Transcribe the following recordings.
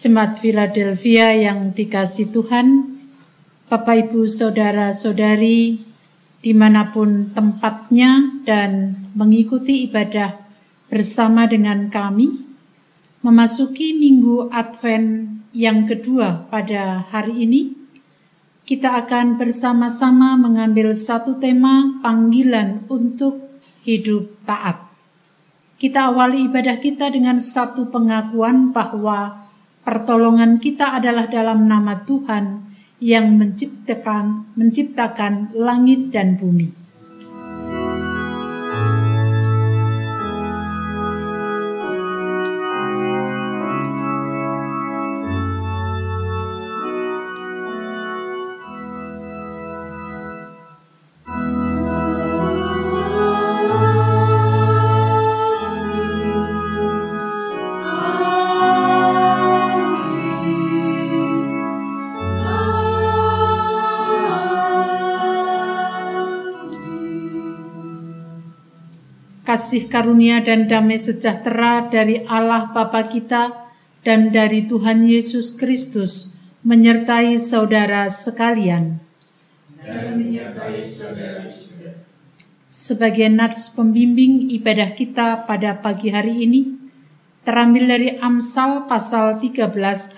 Jemaat Philadelphia yang dikasih Tuhan, Bapak Ibu Saudara-saudari, di mana pun tempatnya dan mengikuti ibadah bersama dengan kami, memasuki minggu Advent yang kedua pada hari ini, kita akan bersama-sama mengambil satu tema panggilan untuk hidup taat. Kita awali ibadah kita dengan satu pengakuan bahwa Pertolongan kita adalah dalam nama Tuhan yang menciptakan menciptakan langit dan bumi. Kasih karunia dan damai sejahtera dari Allah Bapa kita dan dari Tuhan Yesus Kristus menyertai saudara sekalian. Dan menyertai saudara juga. Sebagai nats pembimbing ibadah kita pada pagi hari ini, terambil dari Amsal pasal 13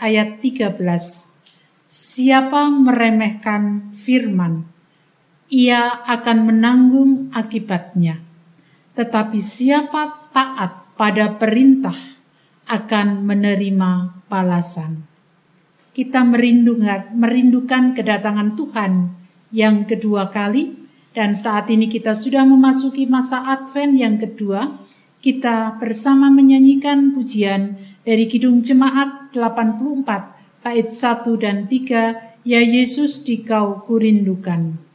ayat 13. Siapa meremehkan firman, ia akan menanggung akibatnya tetapi siapa taat pada perintah akan menerima balasan. Kita merindukan, merindukan kedatangan Tuhan yang kedua kali dan saat ini kita sudah memasuki masa Advent yang kedua. Kita bersama menyanyikan pujian dari Kidung Jemaat 84 bait 1 dan 3 Ya Yesus dikau kurindukan.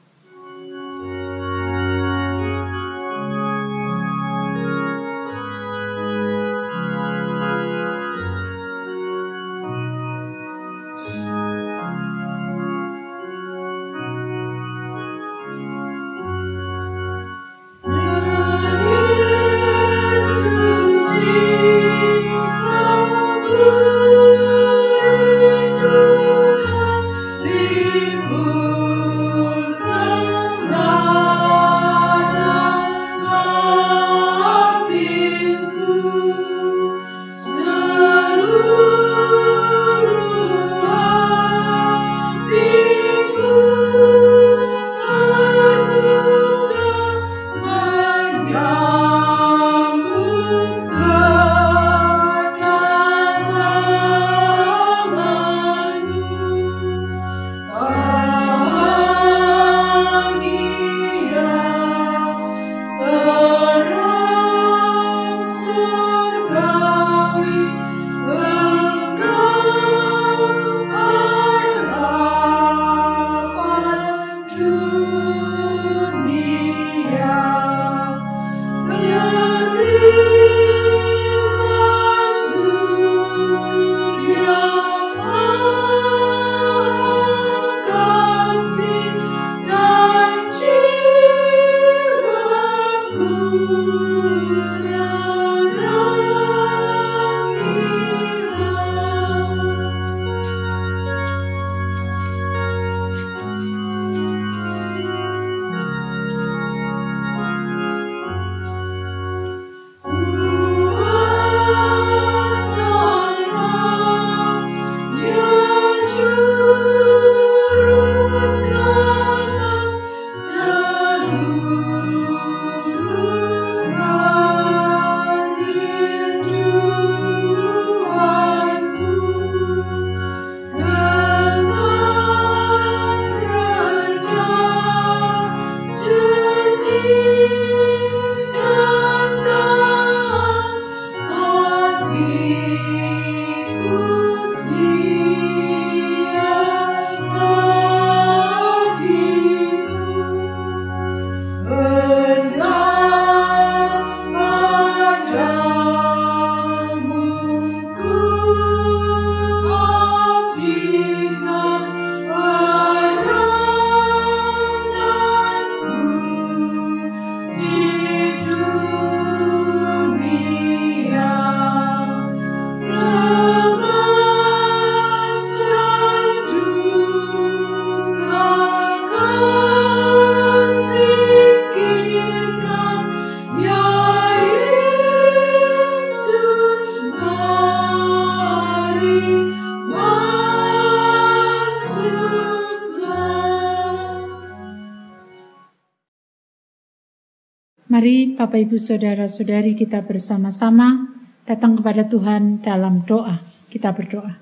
Bapak Ibu Saudara-saudari kita bersama-sama datang kepada Tuhan dalam doa. Kita berdoa.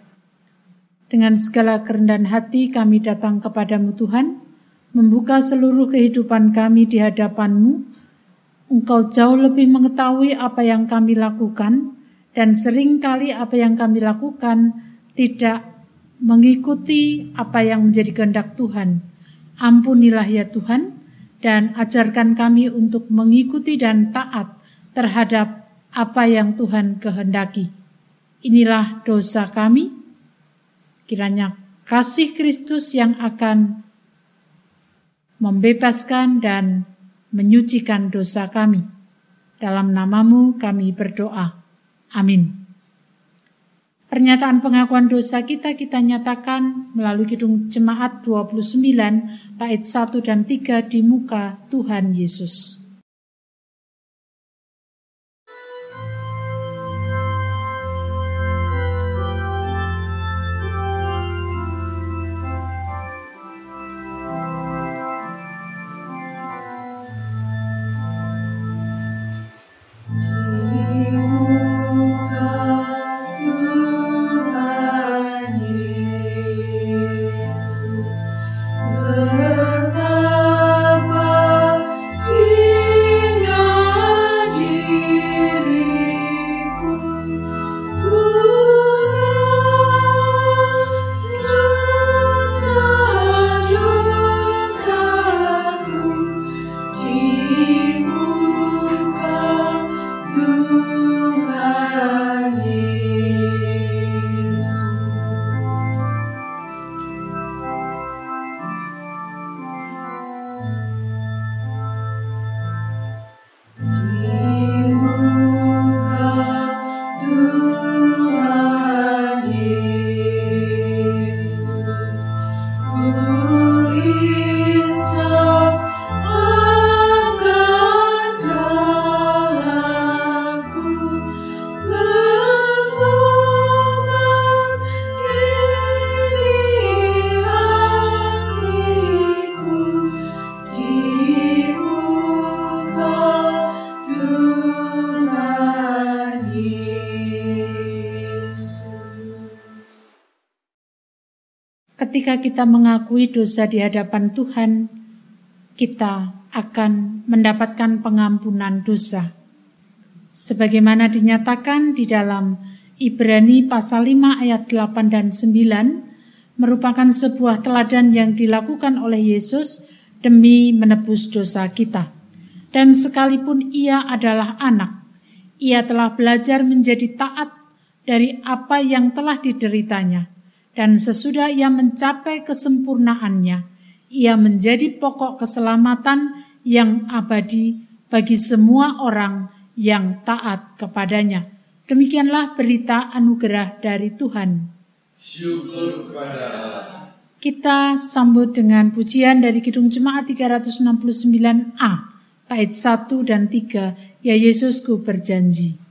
Dengan segala kerendahan hati kami datang kepadamu Tuhan, membuka seluruh kehidupan kami di hadapanmu. Engkau jauh lebih mengetahui apa yang kami lakukan dan sering kali apa yang kami lakukan tidak mengikuti apa yang menjadi kehendak Tuhan. Ampunilah ya Tuhan, dan ajarkan kami untuk mengikuti dan taat terhadap apa yang Tuhan kehendaki. Inilah dosa kami. Kiranya kasih Kristus yang akan membebaskan dan menyucikan dosa kami. Dalam namamu kami berdoa. Amin. Pernyataan pengakuan dosa kita kita nyatakan melalui Kidung Jemaat 29 bait 1 dan 3 di muka Tuhan Yesus. Ketika kita mengakui dosa di hadapan Tuhan, kita akan mendapatkan pengampunan dosa. Sebagaimana dinyatakan di dalam Ibrani pasal 5 ayat 8 dan 9 merupakan sebuah teladan yang dilakukan oleh Yesus demi menebus dosa kita. Dan sekalipun ia adalah anak, ia telah belajar menjadi taat dari apa yang telah dideritanya dan sesudah ia mencapai kesempurnaannya, ia menjadi pokok keselamatan yang abadi bagi semua orang yang taat kepadanya. Demikianlah berita anugerah dari Tuhan. Syukur kepada Kita sambut dengan pujian dari Kidung Jemaat 369A, bait 1 dan 3, Ya Yesusku berjanji.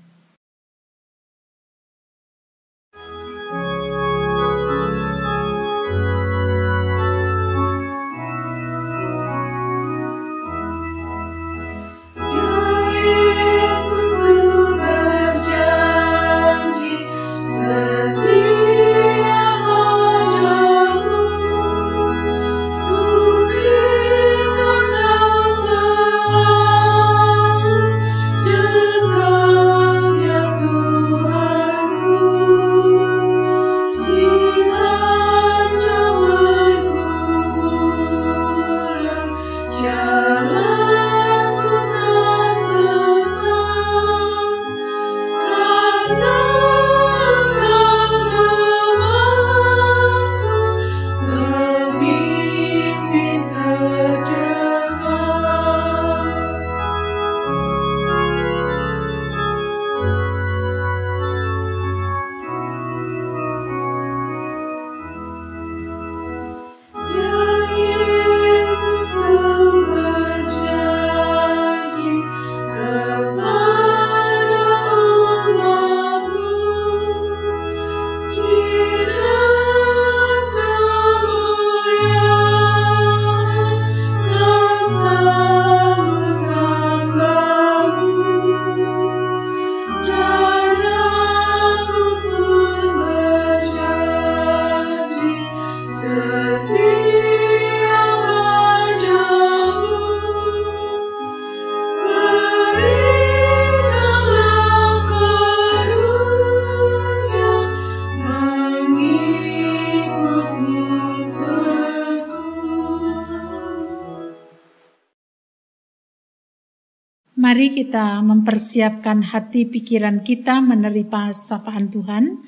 Mari kita mempersiapkan hati pikiran kita menerima sapaan Tuhan.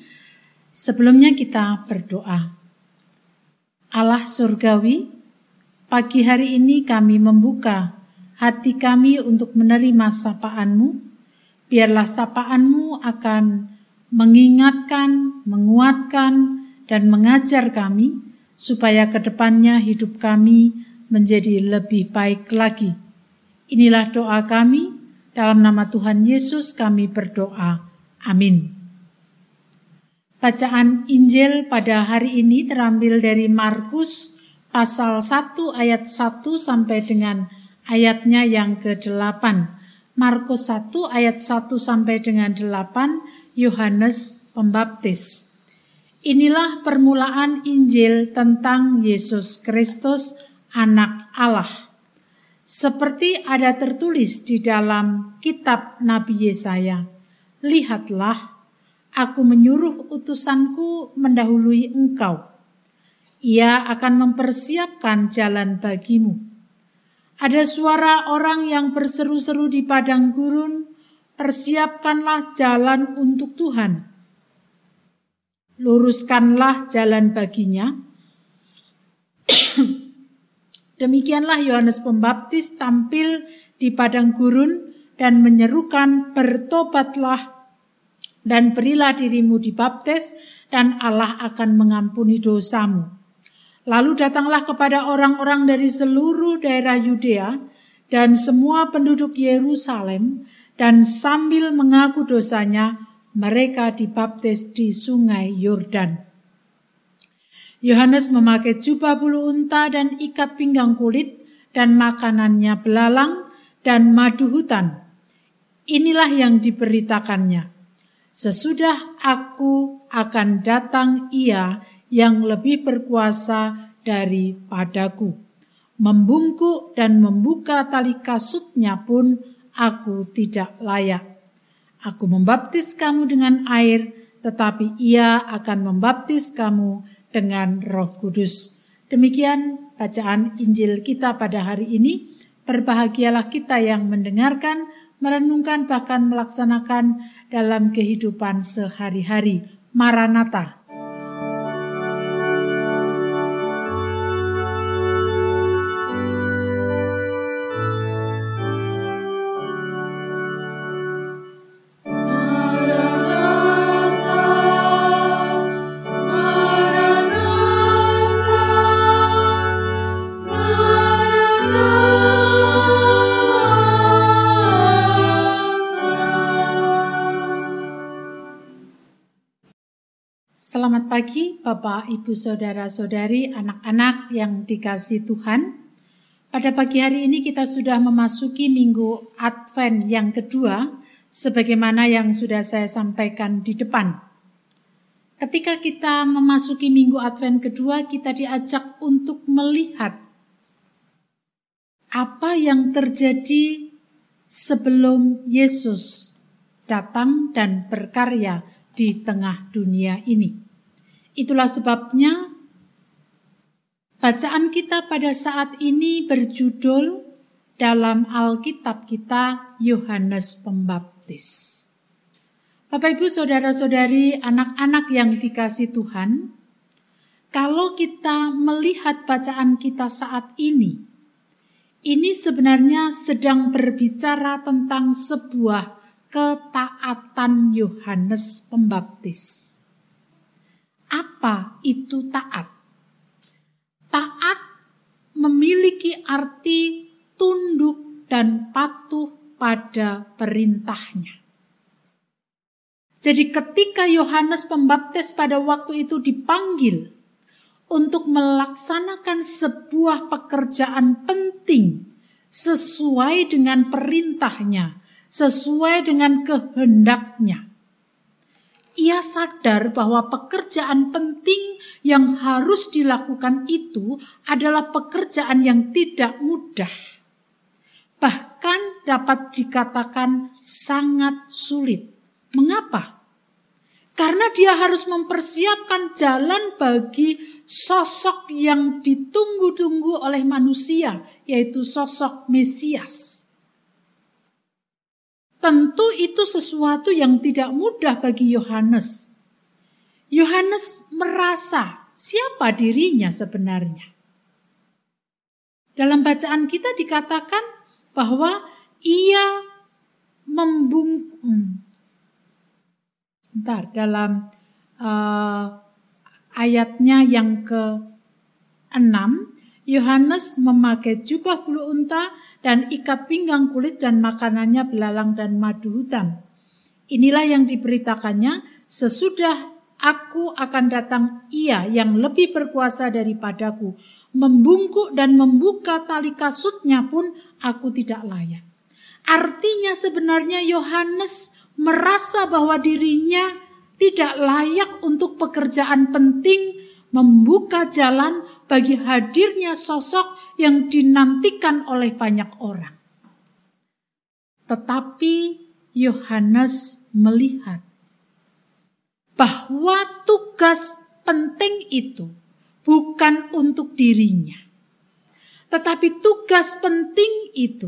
Sebelumnya kita berdoa. Allah surgawi, pagi hari ini kami membuka hati kami untuk menerima sapaanmu. Biarlah sapaanmu akan mengingatkan, menguatkan, dan mengajar kami supaya ke depannya hidup kami menjadi lebih baik lagi Inilah doa kami, dalam nama Tuhan Yesus kami berdoa. Amin. Bacaan Injil pada hari ini terambil dari Markus pasal 1 ayat 1 sampai dengan ayatnya yang ke-8. Markus 1 ayat 1 sampai dengan 8, Yohanes Pembaptis. Inilah permulaan Injil tentang Yesus Kristus, anak Allah seperti ada tertulis di dalam kitab Nabi Yesaya, "Lihatlah, aku menyuruh utusanku mendahului engkau. Ia akan mempersiapkan jalan bagimu." Ada suara orang yang berseru-seru di padang gurun, "Persiapkanlah jalan untuk Tuhan." Luruskanlah jalan baginya Demikianlah Yohanes Pembaptis tampil di padang gurun dan menyerukan bertobatlah dan berilah dirimu dibaptis dan Allah akan mengampuni dosamu. Lalu datanglah kepada orang-orang dari seluruh daerah Yudea dan semua penduduk Yerusalem dan sambil mengaku dosanya mereka dibaptis di sungai Yordan. Yohanes memakai jubah bulu unta dan ikat pinggang kulit dan makanannya belalang dan madu hutan. Inilah yang diberitakannya. Sesudah aku akan datang ia yang lebih berkuasa daripadaku. Membungkuk dan membuka tali kasutnya pun aku tidak layak. Aku membaptis kamu dengan air, tetapi ia akan membaptis kamu dengan Roh Kudus. Demikian bacaan Injil kita pada hari ini. Berbahagialah kita yang mendengarkan, merenungkan, bahkan melaksanakan dalam kehidupan sehari-hari. Maranatha. Bapak, Ibu, Saudara-saudari, anak-anak yang dikasih Tuhan. Pada pagi hari ini kita sudah memasuki minggu Advent yang kedua, sebagaimana yang sudah saya sampaikan di depan. Ketika kita memasuki minggu Advent kedua, kita diajak untuk melihat apa yang terjadi sebelum Yesus datang dan berkarya di tengah dunia ini. Itulah sebabnya bacaan kita pada saat ini berjudul dalam Alkitab kita Yohanes Pembaptis. Bapak Ibu Saudara-saudari, anak-anak yang dikasih Tuhan, kalau kita melihat bacaan kita saat ini, ini sebenarnya sedang berbicara tentang sebuah ketaatan Yohanes Pembaptis. Apa itu taat? Taat memiliki arti tunduk dan patuh pada perintahnya. Jadi ketika Yohanes Pembaptis pada waktu itu dipanggil untuk melaksanakan sebuah pekerjaan penting sesuai dengan perintahnya, sesuai dengan kehendaknya ia sadar bahwa pekerjaan penting yang harus dilakukan itu adalah pekerjaan yang tidak mudah. Bahkan dapat dikatakan sangat sulit. Mengapa? Karena dia harus mempersiapkan jalan bagi sosok yang ditunggu-tunggu oleh manusia, yaitu sosok Mesias. Tentu itu sesuatu yang tidak mudah bagi Yohanes. Yohanes merasa siapa dirinya sebenarnya. Dalam bacaan kita dikatakan bahwa ia membung hmm. Bentar, dalam uh, ayatnya yang ke-6 Yohanes memakai jubah bulu unta dan ikat pinggang kulit dan makanannya belalang dan madu hutan. Inilah yang diberitakannya sesudah aku akan datang ia yang lebih berkuasa daripadaku. Membungkuk dan membuka tali kasutnya pun aku tidak layak. Artinya sebenarnya Yohanes merasa bahwa dirinya tidak layak untuk pekerjaan penting membuka jalan bagi hadirnya sosok yang dinantikan oleh banyak orang. Tetapi Yohanes melihat bahwa tugas penting itu bukan untuk dirinya, tetapi tugas penting itu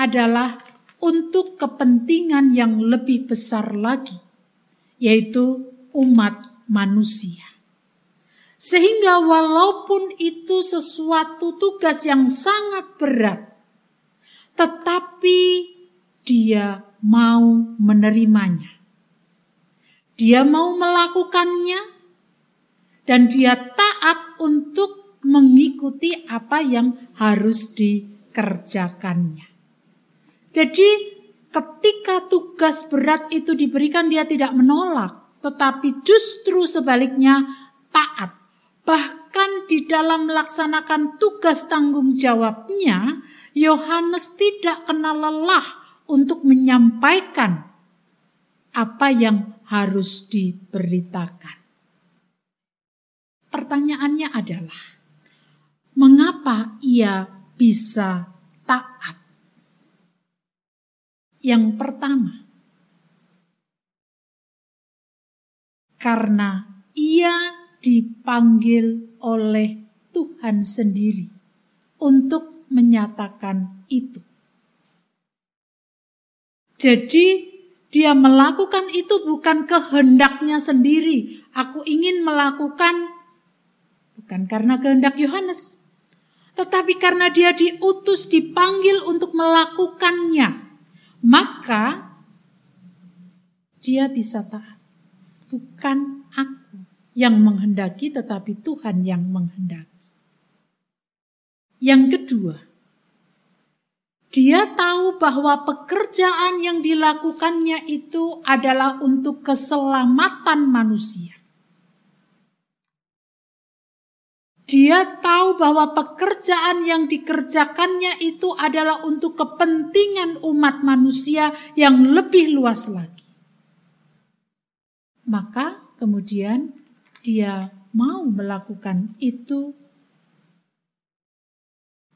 adalah untuk kepentingan yang lebih besar lagi, yaitu umat manusia. Sehingga walaupun itu sesuatu tugas yang sangat berat, tetapi dia mau menerimanya. Dia mau melakukannya dan dia taat untuk mengikuti apa yang harus dikerjakannya. Jadi ketika tugas berat itu diberikan dia tidak menolak, tetapi justru sebaliknya taat Bahkan di dalam melaksanakan tugas tanggung jawabnya, Yohanes tidak kenal lelah untuk menyampaikan apa yang harus diberitakan. Pertanyaannya adalah, mengapa ia bisa taat? Yang pertama, karena ia dipanggil oleh Tuhan sendiri untuk menyatakan itu. Jadi dia melakukan itu bukan kehendaknya sendiri. Aku ingin melakukan bukan karena kehendak Yohanes, tetapi karena dia diutus dipanggil untuk melakukannya. Maka dia bisa taat. Bukan yang menghendaki, tetapi Tuhan yang menghendaki. Yang kedua, dia tahu bahwa pekerjaan yang dilakukannya itu adalah untuk keselamatan manusia. Dia tahu bahwa pekerjaan yang dikerjakannya itu adalah untuk kepentingan umat manusia yang lebih luas lagi. Maka kemudian dia mau melakukan itu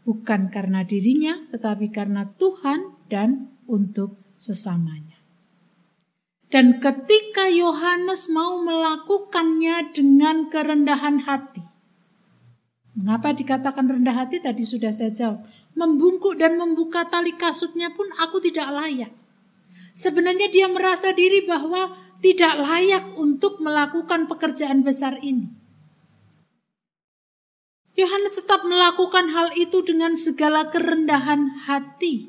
bukan karena dirinya, tetapi karena Tuhan dan untuk sesamanya. Dan ketika Yohanes mau melakukannya dengan kerendahan hati, mengapa dikatakan rendah hati? Tadi sudah saya jawab, membungkuk dan membuka tali kasutnya pun aku tidak layak. Sebenarnya dia merasa diri bahwa tidak layak untuk melakukan pekerjaan besar ini. Yohanes tetap melakukan hal itu dengan segala kerendahan hati.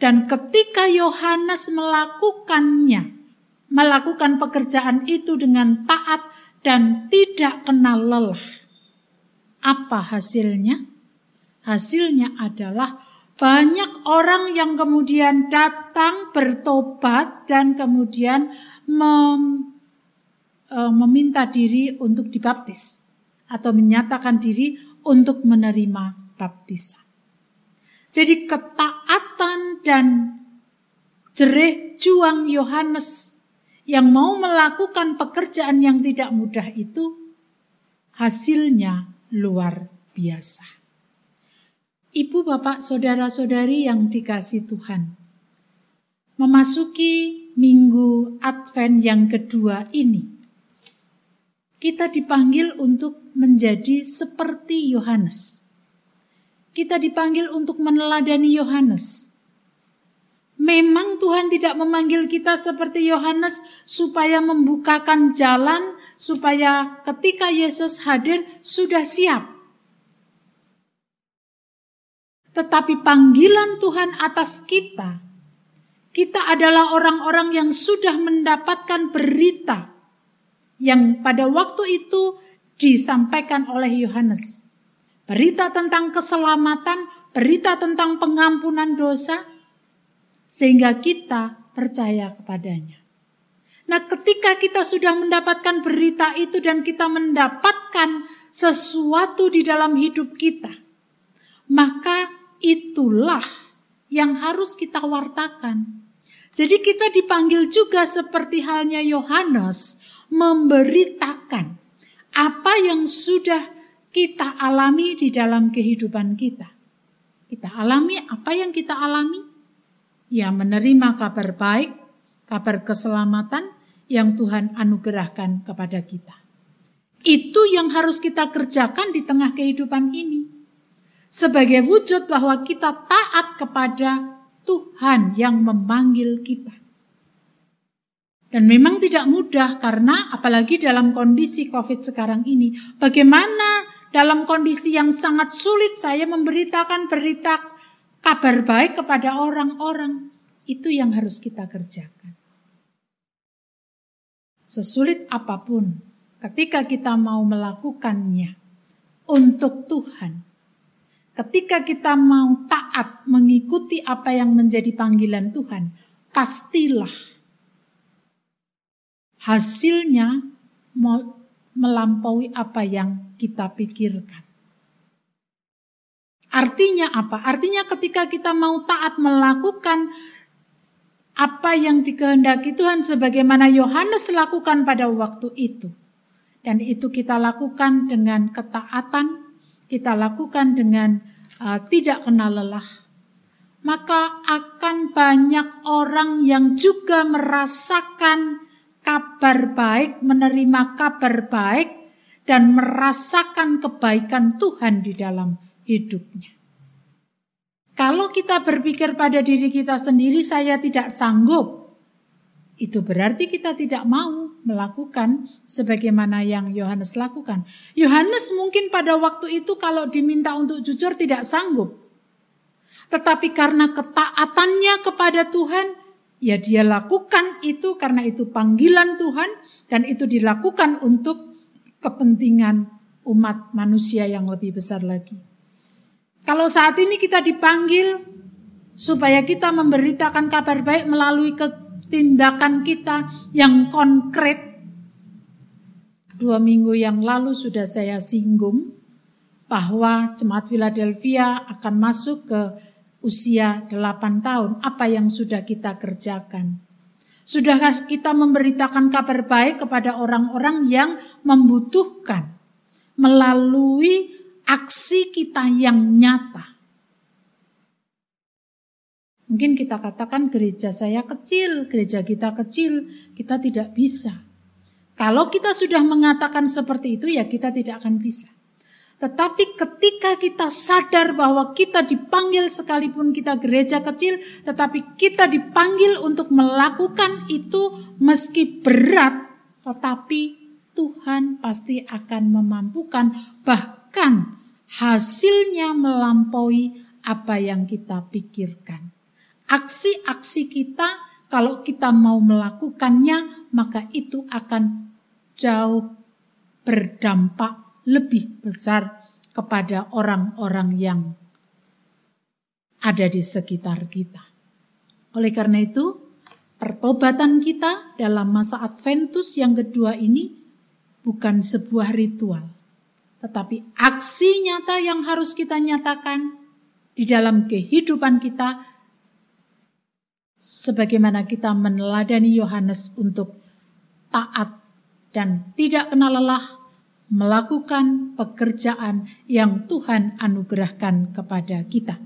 Dan ketika Yohanes melakukannya, melakukan pekerjaan itu dengan taat dan tidak kenal lelah, apa hasilnya? Hasilnya adalah banyak orang yang kemudian datang bertobat dan kemudian mem, e, meminta diri untuk dibaptis atau menyatakan diri untuk menerima baptisan. Jadi ketaatan dan jerih juang Yohanes yang mau melakukan pekerjaan yang tidak mudah itu hasilnya luar biasa. Ibu, bapak, saudara-saudari yang dikasih Tuhan, memasuki minggu Advent yang kedua ini, kita dipanggil untuk menjadi seperti Yohanes. kita dipanggil untuk meneladani Yohanes. Memang Tuhan tidak memanggil kita seperti Yohanes supaya membukakan jalan, supaya ketika Yesus hadir sudah siap. Tetapi panggilan Tuhan atas kita, kita adalah orang-orang yang sudah mendapatkan berita yang pada waktu itu disampaikan oleh Yohanes. Berita tentang keselamatan, berita tentang pengampunan dosa, sehingga kita percaya kepadanya. Nah, ketika kita sudah mendapatkan berita itu dan kita mendapatkan sesuatu di dalam hidup kita, maka itulah yang harus kita wartakan. Jadi kita dipanggil juga seperti halnya Yohanes memberitakan apa yang sudah kita alami di dalam kehidupan kita. Kita alami apa yang kita alami, ya menerima kabar baik, kabar keselamatan yang Tuhan anugerahkan kepada kita. Itu yang harus kita kerjakan di tengah kehidupan ini. Sebagai wujud bahwa kita taat kepada Tuhan yang memanggil kita. Dan memang tidak mudah karena apalagi dalam kondisi COVID sekarang ini, bagaimana dalam kondisi yang sangat sulit saya memberitakan berita kabar baik kepada orang-orang. Itu yang harus kita kerjakan. Sesulit apa pun, ketika kita mau melakukannya untuk Tuhan, ketika kita mau taat mengikuti apa yang menjadi panggilan Tuhan, pastilah hasilnya melampaui apa yang kita pikirkan. Artinya apa? Artinya ketika kita mau taat melakukan apa yang dikehendaki Tuhan sebagaimana Yohanes lakukan pada waktu itu. Dan itu kita lakukan dengan ketaatan, kita lakukan dengan uh, tidak kenal lelah. Maka akan banyak orang yang juga merasakan kabar baik, menerima kabar baik, dan merasakan kebaikan Tuhan di dalam hidupnya. Kalau kita berpikir pada diri kita sendiri, saya tidak sanggup. Itu berarti kita tidak mau melakukan sebagaimana yang Yohanes lakukan. Yohanes mungkin pada waktu itu kalau diminta untuk jujur tidak sanggup. Tetapi karena ketaatannya kepada Tuhan, ya dia lakukan itu karena itu panggilan Tuhan dan itu dilakukan untuk kepentingan umat manusia yang lebih besar lagi. Kalau saat ini kita dipanggil supaya kita memberitakan kabar baik melalui tindakan kita yang konkret. Dua minggu yang lalu sudah saya singgung bahwa jemaat Philadelphia akan masuk ke usia 8 tahun. Apa yang sudah kita kerjakan? Sudahkah kita memberitakan kabar baik kepada orang-orang yang membutuhkan melalui aksi kita yang nyata. Mungkin kita katakan gereja saya kecil, gereja kita kecil, kita tidak bisa. Kalau kita sudah mengatakan seperti itu ya kita tidak akan bisa. Tetapi ketika kita sadar bahwa kita dipanggil sekalipun kita gereja kecil, tetapi kita dipanggil untuk melakukan itu meski berat, tetapi Tuhan pasti akan memampukan bahkan hasilnya melampaui apa yang kita pikirkan. Aksi-aksi kita kalau kita mau melakukannya maka itu akan jauh berdampak lebih besar kepada orang-orang yang ada di sekitar kita. Oleh karena itu, pertobatan kita dalam masa Adventus yang kedua ini bukan sebuah ritual, tetapi aksi nyata yang harus kita nyatakan di dalam kehidupan kita sebagaimana kita meneladani Yohanes untuk taat dan tidak kenal lelah melakukan pekerjaan yang Tuhan anugerahkan kepada kita.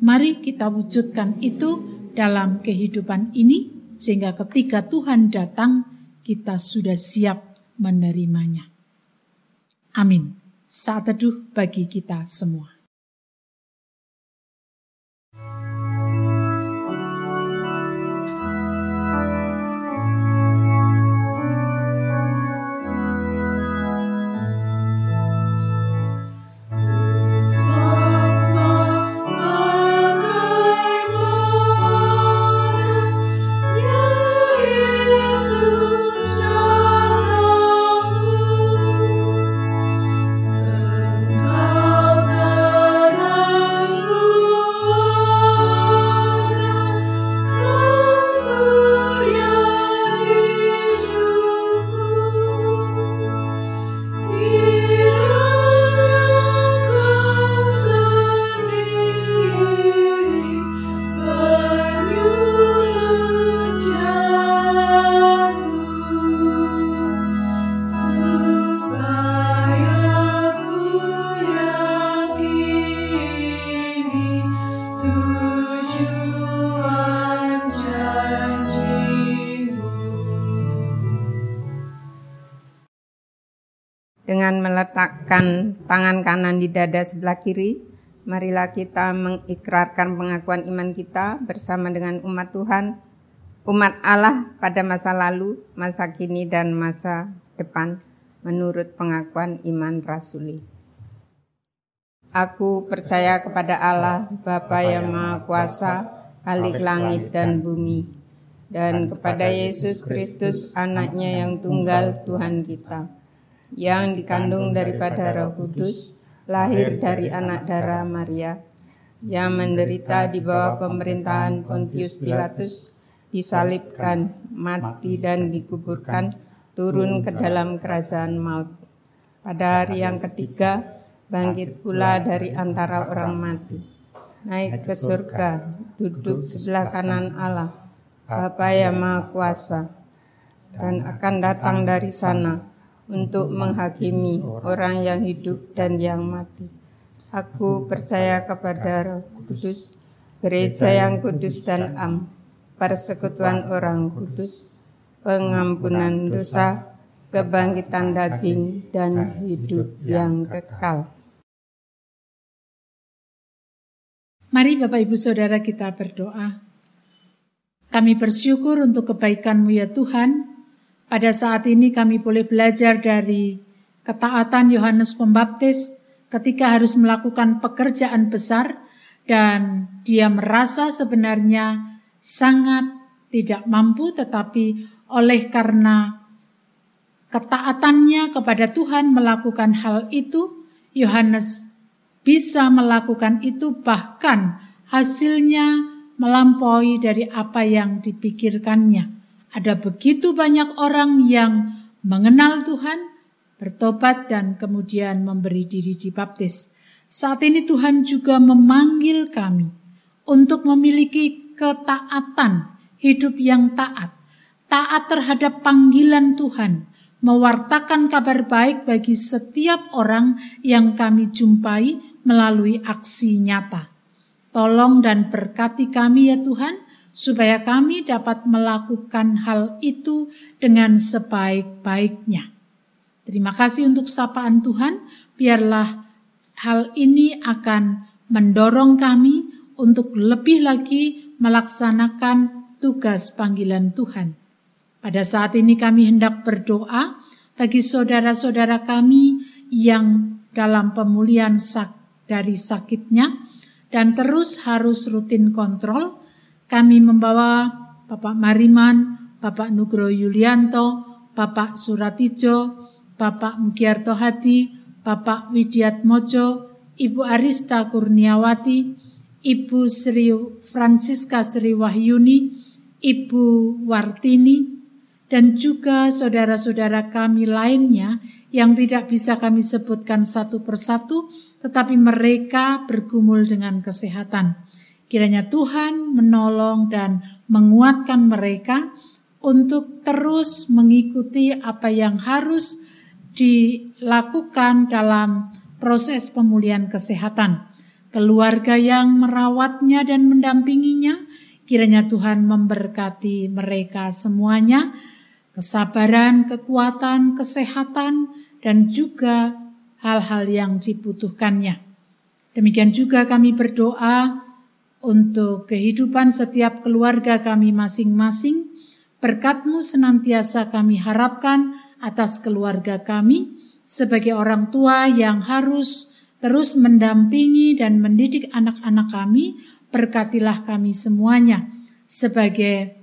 Mari kita wujudkan itu dalam kehidupan ini sehingga ketika Tuhan datang kita sudah siap menerimanya. Amin saat teduh bagi kita semua. Meletakkan tangan kanan di dada sebelah kiri, marilah kita mengikrarkan pengakuan iman kita bersama dengan umat Tuhan, umat Allah pada masa lalu, masa kini, dan masa depan menurut pengakuan iman rasuli. Aku percaya kepada Allah, Bapa yang Maha Kuasa, Khalik langit dan bumi, dan kepada Yesus Kristus anaknya yang tunggal Tuhan kita, yang dikandung daripada roh kudus, lahir dari anak darah Maria, yang menderita di bawah pemerintahan Pontius Pilatus, disalibkan, mati dan dikuburkan, turun ke dalam kerajaan maut. Pada hari yang ketiga, bangkit pula dari antara orang mati, naik ke surga, duduk sebelah kanan Allah, Bapa yang Maha Kuasa, dan akan datang dari sana untuk menghakimi orang yang hidup dan yang mati. Aku percaya kepada Roh Kudus, gereja yang kudus dan am, persekutuan orang kudus, pengampunan dosa, kebangkitan daging, dan hidup yang kekal. Mari Bapak Ibu Saudara kita berdoa. Kami bersyukur untuk kebaikan-Mu ya Tuhan. Pada saat ini kami boleh belajar dari ketaatan Yohanes Pembaptis ketika harus melakukan pekerjaan besar dan dia merasa sebenarnya sangat tidak mampu tetapi oleh karena ketaatannya kepada Tuhan melakukan hal itu Yohanes bisa melakukan itu bahkan hasilnya melampaui dari apa yang dipikirkannya. Ada begitu banyak orang yang mengenal Tuhan, bertobat dan kemudian memberi diri dibaptis. Saat ini Tuhan juga memanggil kami untuk memiliki ketaatan, hidup yang taat, taat terhadap panggilan Tuhan, mewartakan kabar baik bagi setiap orang yang kami jumpai melalui aksi nyata. Tolong dan berkati kami ya Tuhan, supaya kami dapat melakukan hal itu dengan sebaik-baiknya. Terima kasih untuk sapaan Tuhan, biarlah hal ini akan mendorong kami untuk lebih lagi melaksanakan tugas panggilan Tuhan. Pada saat ini kami hendak berdoa bagi saudara-saudara kami yang dalam pemulihan sak dari sakitnya, dan terus harus rutin kontrol. Kami membawa Bapak Mariman, Bapak Nugro Yulianto, Bapak Suratijo, Bapak Mugiarto Hadi, Bapak Widiat Mojo, Ibu Arista Kurniawati, Ibu Sri Francisca Sri Wahyuni, Ibu Wartini, dan juga saudara-saudara kami lainnya yang tidak bisa kami sebutkan satu persatu, tetapi mereka bergumul dengan kesehatan. Kiranya Tuhan menolong dan menguatkan mereka untuk terus mengikuti apa yang harus dilakukan dalam proses pemulihan kesehatan. Keluarga yang merawatnya dan mendampinginya, kiranya Tuhan memberkati mereka semuanya, kesabaran, kekuatan, kesehatan, dan juga hal-hal yang dibutuhkannya. Demikian juga kami berdoa untuk kehidupan setiap keluarga kami masing-masing. Berkatmu senantiasa kami harapkan atas keluarga kami sebagai orang tua yang harus terus mendampingi dan mendidik anak-anak kami. Berkatilah kami semuanya sebagai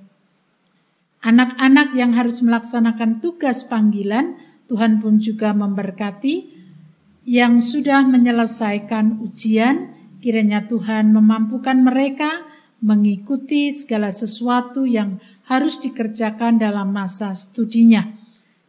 anak-anak yang harus melaksanakan tugas panggilan. Tuhan pun juga memberkati yang sudah menyelesaikan ujian, kiranya Tuhan memampukan mereka mengikuti segala sesuatu yang harus dikerjakan dalam masa studinya.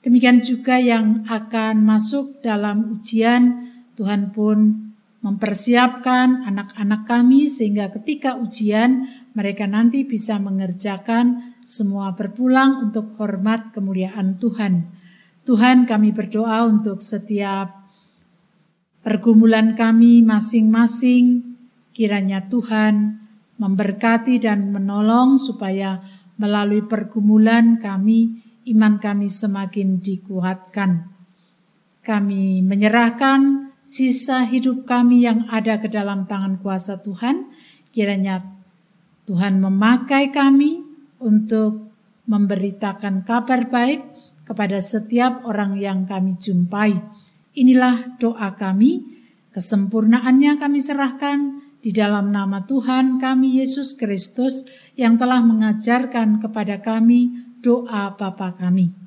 Demikian juga yang akan masuk dalam ujian, Tuhan pun mempersiapkan anak-anak kami sehingga ketika ujian mereka nanti bisa mengerjakan semua berpulang untuk hormat kemuliaan Tuhan. Tuhan kami berdoa untuk setiap pergumulan kami masing-masing, kiranya Tuhan memberkati dan menolong supaya melalui pergumulan kami, iman kami semakin dikuatkan. Kami menyerahkan sisa hidup kami yang ada ke dalam tangan kuasa Tuhan. Kiranya Tuhan memakai kami untuk memberitakan kabar baik kepada setiap orang yang kami jumpai. Inilah doa kami, kesempurnaannya kami serahkan di dalam nama Tuhan kami Yesus Kristus yang telah mengajarkan kepada kami doa Bapa kami.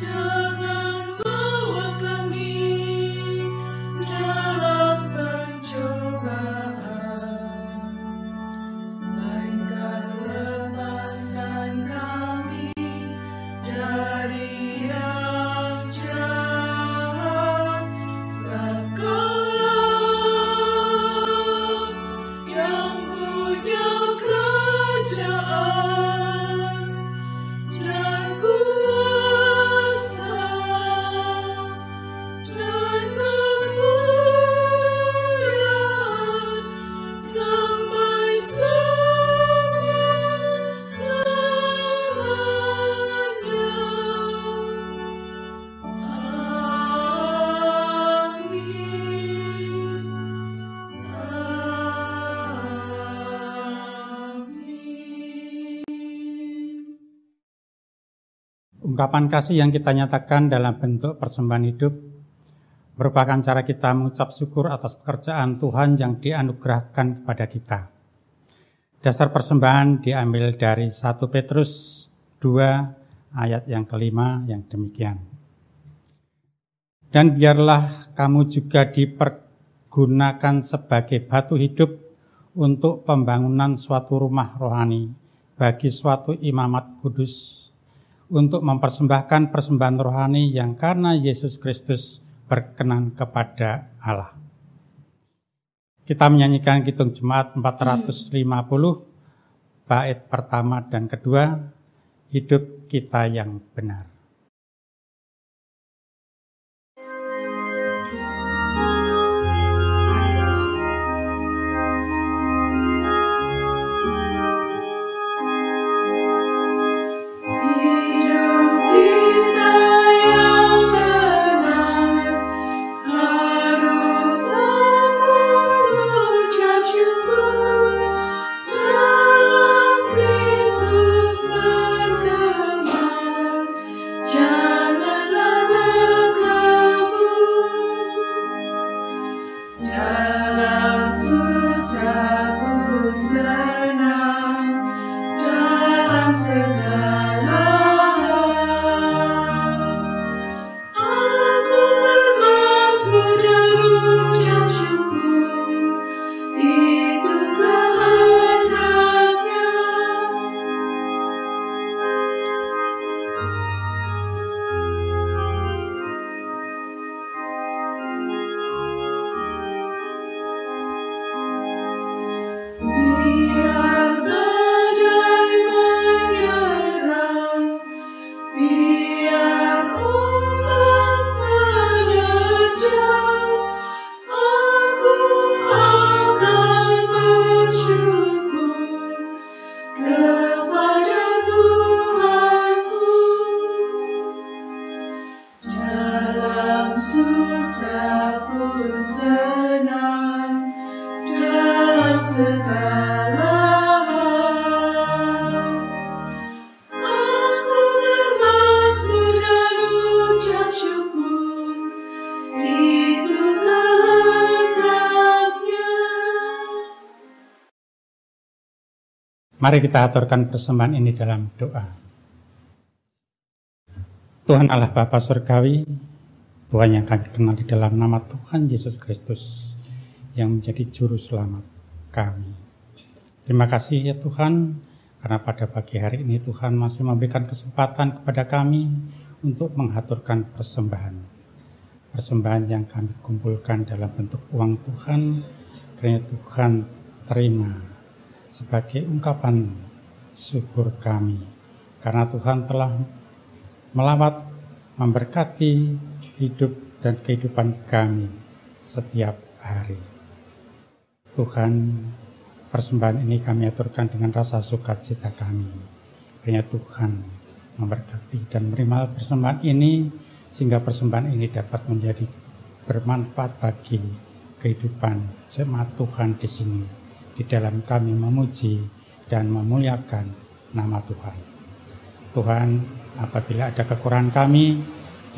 Just. Ungkapan kasih yang kita nyatakan dalam bentuk persembahan hidup merupakan cara kita mengucap syukur atas pekerjaan Tuhan yang dianugerahkan kepada kita. Dasar persembahan diambil dari 1 Petrus 2 ayat yang kelima yang demikian. Dan biarlah kamu juga dipergunakan sebagai batu hidup untuk pembangunan suatu rumah rohani bagi suatu imamat kudus untuk mempersembahkan persembahan rohani yang karena Yesus Kristus berkenan kepada Allah. Kita menyanyikan Kitung Jemaat 450 bait pertama dan kedua, hidup kita yang benar. Mari kita aturkan persembahan ini dalam doa. Tuhan Allah Bapa Surgawi, Tuhan yang kami kenal di dalam nama Tuhan Yesus Kristus yang menjadi juru selamat kami. Terima kasih ya Tuhan, karena pada pagi hari ini Tuhan masih memberikan kesempatan kepada kami untuk mengaturkan persembahan. Persembahan yang kami kumpulkan dalam bentuk uang Tuhan, kiranya Tuhan terima sebagai ungkapan syukur kami. Karena Tuhan telah melawat, memberkati hidup dan kehidupan kami setiap hari. Tuhan, persembahan ini kami aturkan dengan rasa sukacita kami. Kiranya Tuhan memberkati dan menerima persembahan ini sehingga persembahan ini dapat menjadi bermanfaat bagi kehidupan jemaat Tuhan di sini di dalam kami memuji dan memuliakan nama Tuhan. Tuhan, apabila ada kekurangan kami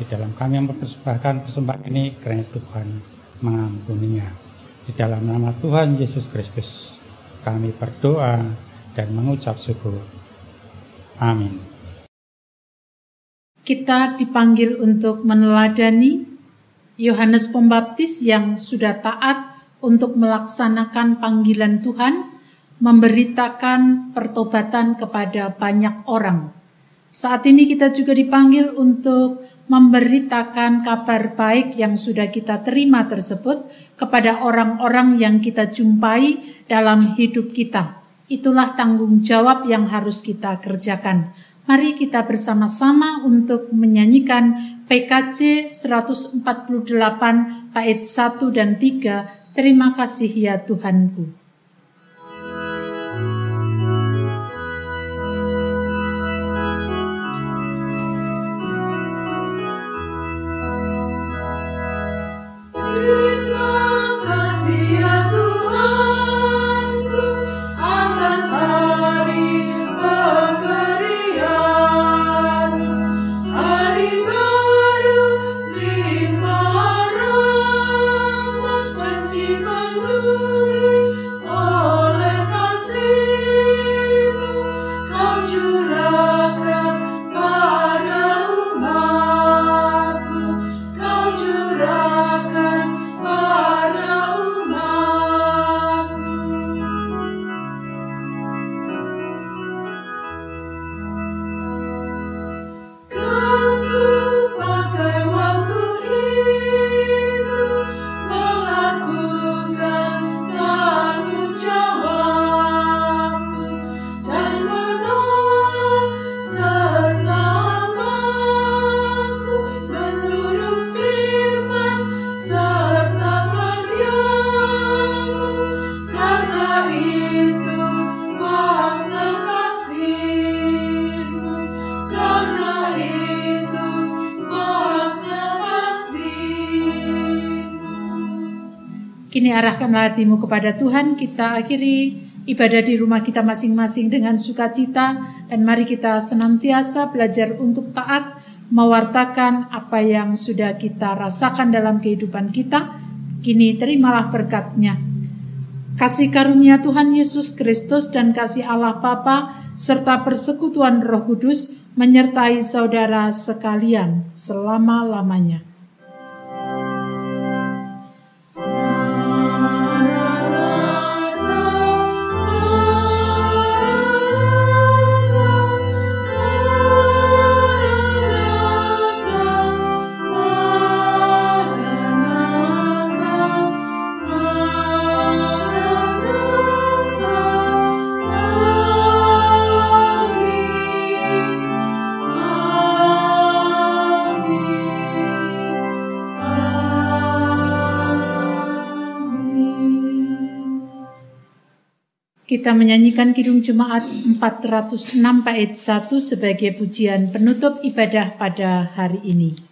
di dalam kami mempersembahkan persembahan ini, kiranya Tuhan mengampuninya. Di dalam nama Tuhan Yesus Kristus, kami berdoa dan mengucap syukur. Amin. Kita dipanggil untuk meneladani Yohanes Pembaptis yang sudah taat untuk melaksanakan panggilan Tuhan, memberitakan pertobatan kepada banyak orang. Saat ini kita juga dipanggil untuk memberitakan kabar baik yang sudah kita terima tersebut kepada orang-orang yang kita jumpai dalam hidup kita. Itulah tanggung jawab yang harus kita kerjakan. Mari kita bersama-sama untuk menyanyikan PKC 148 bait 1 dan 3. Terima kasih ya Tuhanku. Kini arahkanlah hatimu kepada Tuhan, kita akhiri ibadah di rumah kita masing-masing dengan sukacita dan mari kita senantiasa belajar untuk taat mewartakan apa yang sudah kita rasakan dalam kehidupan kita. Kini terimalah berkatnya. Kasih karunia Tuhan Yesus Kristus dan kasih Allah Bapa serta persekutuan Roh Kudus menyertai saudara sekalian selama-lamanya. Kita menyanyikan Kidung Jemaat 406 bait 1 sebagai pujian penutup ibadah pada hari ini.